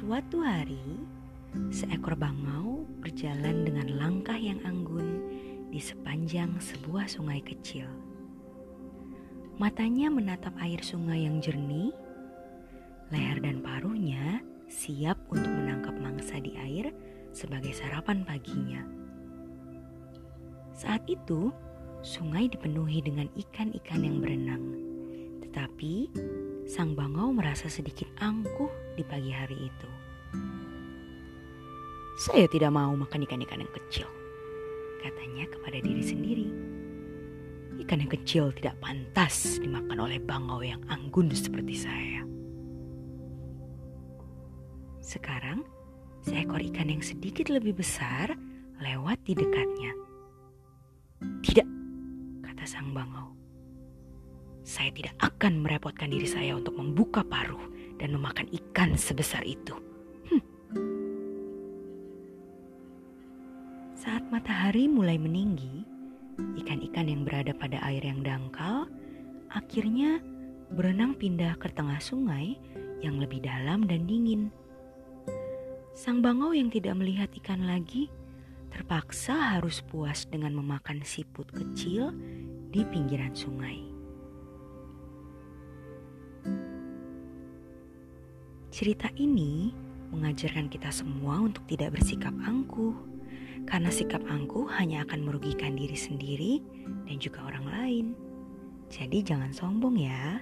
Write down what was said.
Suatu hari, seekor bangau berjalan dengan langkah yang anggun di sepanjang sebuah sungai kecil. Matanya menatap air sungai yang jernih, leher dan paruhnya siap untuk menangkap mangsa di air sebagai sarapan paginya. Saat itu, sungai dipenuhi dengan ikan-ikan yang berenang, tetapi sang bangau merasa sedikit angkuh di pagi hari itu. Saya tidak mau makan ikan-ikan yang kecil, katanya kepada diri sendiri. Ikan yang kecil tidak pantas dimakan oleh bangau yang anggun seperti saya. Sekarang, seekor ikan yang sedikit lebih besar lewat di dekatnya. Tidak, kata sang bangau. Saya tidak akan merepotkan diri saya untuk membuka paruh dan memakan ikan sebesar itu. Hm. Saat matahari mulai meninggi, ikan-ikan yang berada pada air yang dangkal akhirnya berenang pindah ke tengah sungai yang lebih dalam dan dingin. Sang bangau yang tidak melihat ikan lagi terpaksa harus puas dengan memakan siput kecil di pinggiran sungai. Cerita ini mengajarkan kita semua untuk tidak bersikap angkuh, karena sikap angkuh hanya akan merugikan diri sendiri dan juga orang lain. Jadi, jangan sombong ya.